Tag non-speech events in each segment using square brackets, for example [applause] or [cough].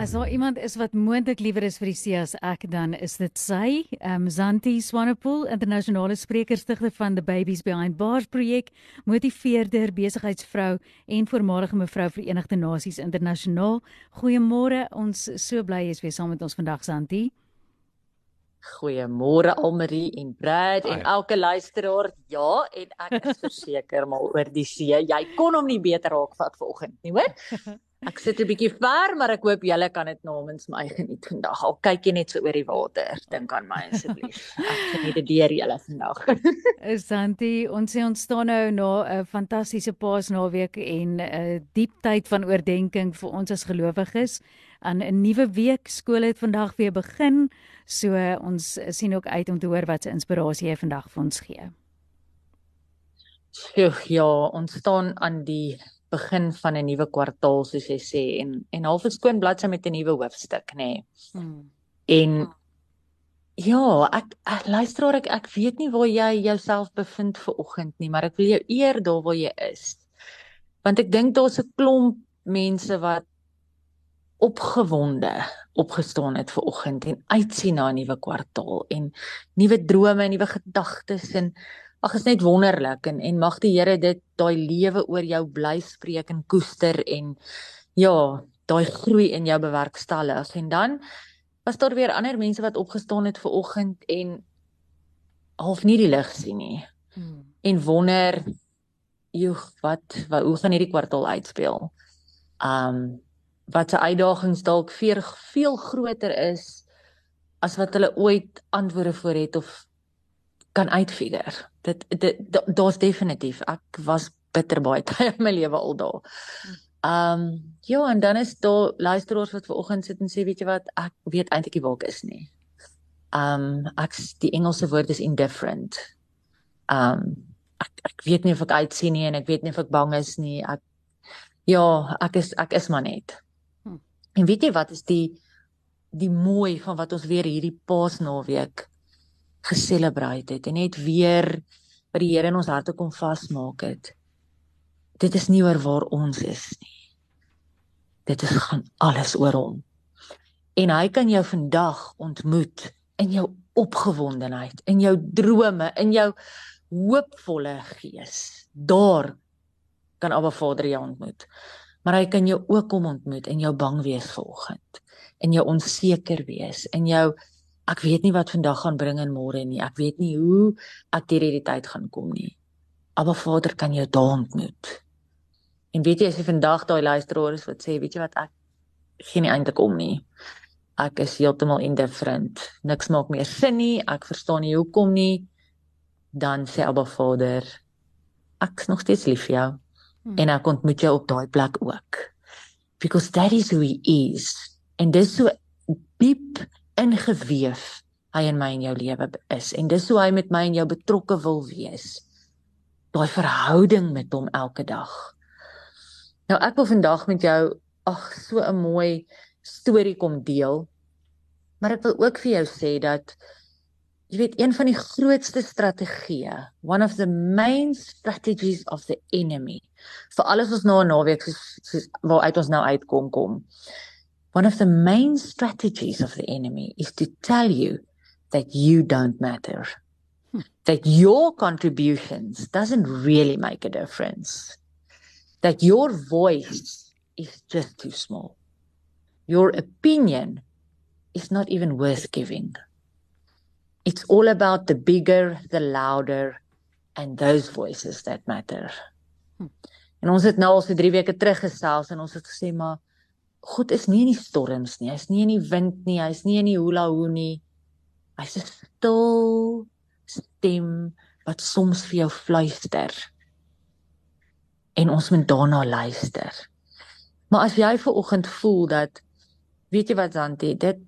As daar iemand is wat moontlik liewer is vir die see as ek, dan is dit sy, um, Zanti Swanepoel, internasionale sprekerstigter van the Babies Behind Bars projek, motiveerder, besigheidsvrou en voormalige mevrou Verenigde Nasies internasionaal. Goeiemôre, ons so bly jy is weer saam met ons vandag, Zanti. Goeiemôre Almarie en Brad en elke luisteraar. Ja, en ek is verseker maar oor die see. Jy kon hom nie beter raak vat vanoggend nie, hoor? [laughs] Ek sit 'n bietjie ver, maar ek hoop julle kan dit namens my geniet vandag. Al kyk jy net so oor die water, dink aan my asseblief. Ek geniet dit deur julle vandag. [laughs] Santi, ons sê ons staan nou na 'n fantastiese Paasnaweek en 'n diep tyd van oordeenking vir ons as gelowiges. Aan 'n nuwe week, skool het vandag weer begin, so ons sien ook uit om te hoor wat se inspirasie jy vandag vir ons gee. Sjoe, ja, ons staan aan die begin van 'n nuwe kwartaal soos jy sê en en half 'n skoon bladsy met 'n nuwe hoofstuk nê. Nee. Hmm. En ja, ek, ek luister ek ek weet nie waar jy jouself bevind ver oggend nie, maar ek wil jou eer daar waar jy is. Want ek dink daar's 'n klomp mense wat opgewonde opgestaan het ver oggend en uitsien na 'n nuwe kwartaal en nuwe drome en nuwe gedagtes en Ag is net wonderlik en en mag die Here dit daai lewe oor jou bly spreek en koester en ja, daai groei in jou bewerkstellig. En dan was daar weer ander mense wat opgestaan het ver oggend en half nie die lig sien nie. Hmm. En wonder joh, wat, wat hoe gaan hierdie kwartaal uitspeel? Um wat se uitdagings dalk veel veel groter is as wat hulle ooit antwoorde voor het of kan uitfigure. Dit dit daar's definitief. Ek was bitter baie [laughs] tyd in my lewe al daar. Ehm um, ja, en dan is daar luisteraars wat ver oggend sit en sê weet jy wat, ek weet eintlik nie waar ek is nie. Ehm um, ek die Engelse woord is indifferent. Ehm um, ek ek weet nie of ek uitsien nie en ek weet nie of ek bang is nie. Ek ja, ek is ek is maar net. Hm. En weet jy wat is die die mooi van wat ons weer hierdie Paasnaweek geselebrate het en net weer by die Here in ons harte kom vasmaak het. Dit is nie oor waar ons is nie. Dit is gaan alles oor hom. En hy kan jou vandag ontmoet in jou opgewondenheid, in jou drome, in jou hoopvolle gees. Daar kan Abba Vader jou ontmoet. Maar hy kan jou ook kom ontmoet in jou bang wees vanoggend, in jou onseker wees, in jou ek weet nie wat vandag gaan bring en môre nie. Ek weet nie hoe ek deur hierdie tyd gaan kom nie. Maar Vader kan jou daar ontmoet. En weet jy as jy vandag daai luisteraar is wat sê, weet jy wat ek geen eintlik om nie. Ek is heeltemal indifferent. Niks maak meer sin nie. Ek verstaan nie hoekom nie. Dan sê Abba Vader, ek is nog steeds lief vir jou. Hmm. En ek ontmoet jou op daai plek ook. Because that is who he is. En dis so diep ingeweef hy in my en jou lewe is en dis hoe hy met my en jou betrokke wil wees. Daai verhouding met hom elke dag. Nou ek wil vandag met jou ag so 'n mooi storie kom deel. Maar ek wil ook vir jou sê dat jy weet een van die grootste strategieë, one of the main strategies of the enemy vir alles ons nou 'n naweek soos, soos waar uit ons nou uitkom kom. One of the main strategies of the enemy is to tell you that you don't matter. Hmm. That your contributions doesn't really make a difference. That your voice is just too small. Your opinion is not even worth giving. It's all about the bigger, the louder and those voices that matter. Hmm. En ons het nou al so 3 weke terug gesels en ons het gesê maar God is nie in die storms nie. Hy's nie in die wind nie. Hy's nie in die hula hoo nie. Hy's 'n stil stem wat soms vir jou fluister. En ons moet daarna luister. Maar as jy ver oggend voel dat weet jy wat Zanti, dit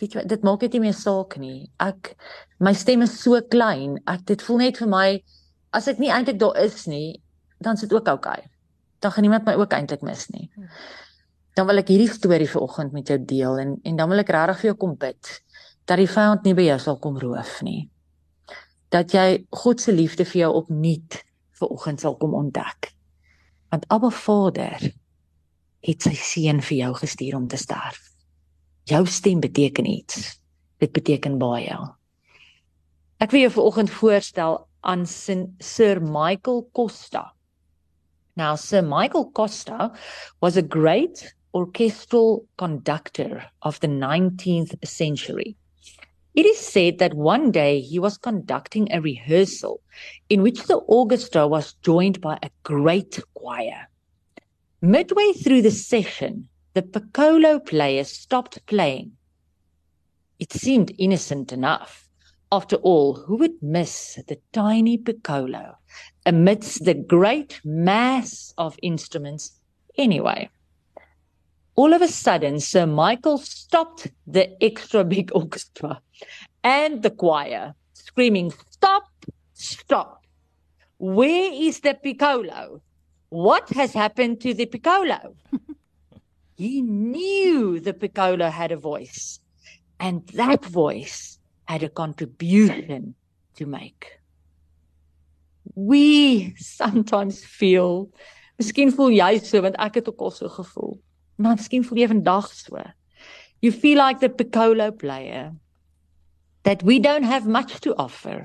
weet jy wat dit maak dit nie meer saak nie. Ek my stem is so klein. Ek dit voel net vir my as ek nie eintlik daar is nie, dan is dit ook oukei. Okay. Dan gaan niemand my ook eintlik mis nie. Dan wil ek hierdie storie vanoggend met jou deel en en dan wil ek regtig vir jou kom bid dat die vyand nie by jou sal kom roof nie. Dat jy God se liefde vir jou opnuut vanoggend sal kom ontdek. Want Abba Vader het sy seun vir jou gestuur om te sterf. Jou stem beteken iets. Dit beteken baie. Ek wil jou vanoggend voorstel aan Sir Michael Costa. Now Sir Michael Costa was a great orchestral conductor of the 19th century. It is said that one day he was conducting a rehearsal in which the orchestra was joined by a great choir. Midway through the session, the piccolo player stopped playing. It seemed innocent enough. After all, who would miss the tiny piccolo amidst the great mass of instruments anyway? All of a sudden, Sir Michael stopped the extra big [laughs] orchestra and the choir, screaming, Stop! Stop! Where is the piccolo? What has happened to the piccolo? [laughs] he knew the piccolo had a voice, and that voice had a contribution to make. We sometimes feel, miskien voel jy so want ek het ook al so gevoel. Maar miskien voel jy vandag so. You feel like the piccolo player that we don't have much to offer.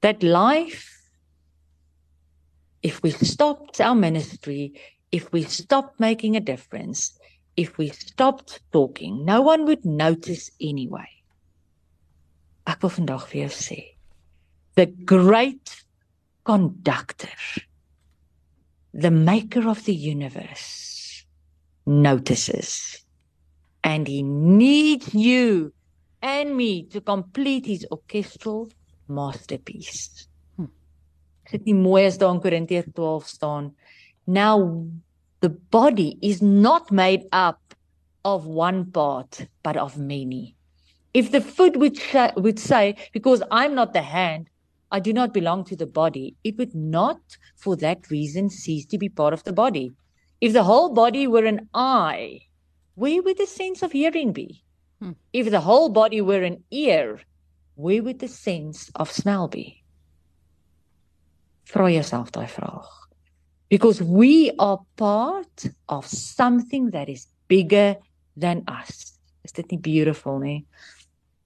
That life if we stopped our ministry, if we stopped making a difference, if we stopped talking, no one would notice anyway. Ek wil vandag vir jou sê, the great conductor, the maker of the universe notices and he needs you and me to complete his orchestral masterpiece hmm. Korintiërs 12 staan. Now the body is not made up of one part but of many. If the foot would would say because I'm not the hand I do not belong to the body, it would not for that reason cease to be part of the body. If the whole body were an eye, where would the sense of hearing be? Hmm. If the whole body were an ear, where would the sense of smell be? Vra jouself daai vraag. Because we are part of something that is bigger than us. Is dit nie beautiful nie?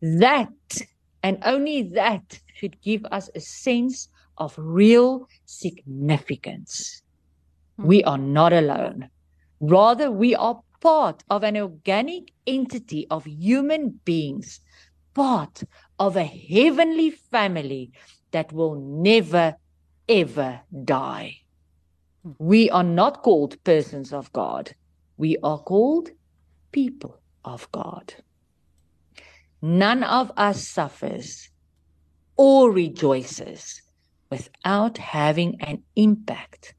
That and only that should give us a sense of real significance. Hmm. We are not alone. Rather, we are part of an organic entity of human beings, part of a heavenly family that will never ever die. We are not called persons of God. We are called people of God. None of us suffers or rejoices without having an impact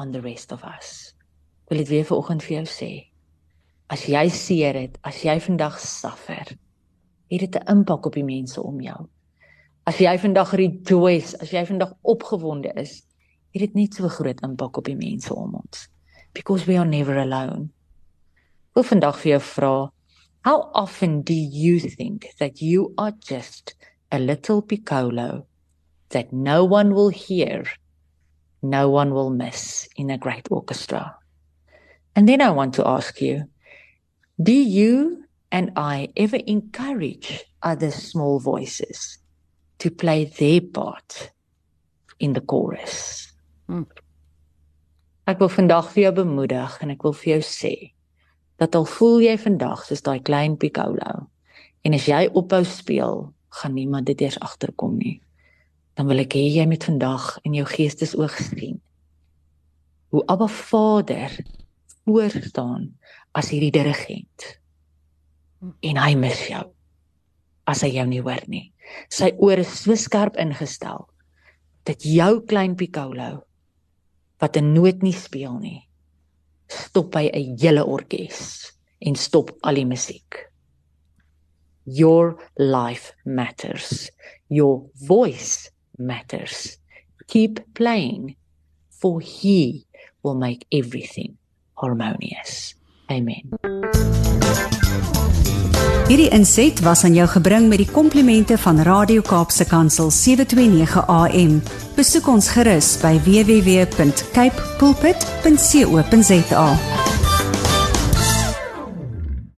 on the rest of us. Wil dit weer vanoggend vir jou sê. As jy seer het, as jy vandag suffer, het dit 'n impak op die mense om jou. As jy vandag rejoice, as jy vandag opgewonde is, het dit net so groot impak op die mense om ons. Because we are never alone. Wil vandag vir jou vra, how often do you think that you are just a little piccolo that no one will hear, no one will miss in a great orchestra? And then I want to ask you, do you and I ever encourage other small voices? to play their part in the chorus. Hmm. Ek wil vandag vir jou bemoedig en ek wil vir jou sê dat al voel jy vandag soos daai klein piccolo en as jy ophou speel, gaan niemand dit eers agterkom nie. Dan wil ek hê jy moet vandag in jou geestesoog sien hoe Abba Vader voor staan as hierdie dirigent. En hy mis jou as hy jou nie hoor nie. Sy ore is so skerp ingestel dat jou klein piccolo wat 'n noot nie speel nie, stop hy 'n hele orkes en stop al die musiek. Your life matters. Your voice matters. Keep playing for he will make everything harmonious. Amen. Hierdie inset was aan jou gebring met die komplimente van Radio Kaapse Kansel 729 AM. Besoek ons gerus by www.cape pulpit.co.za.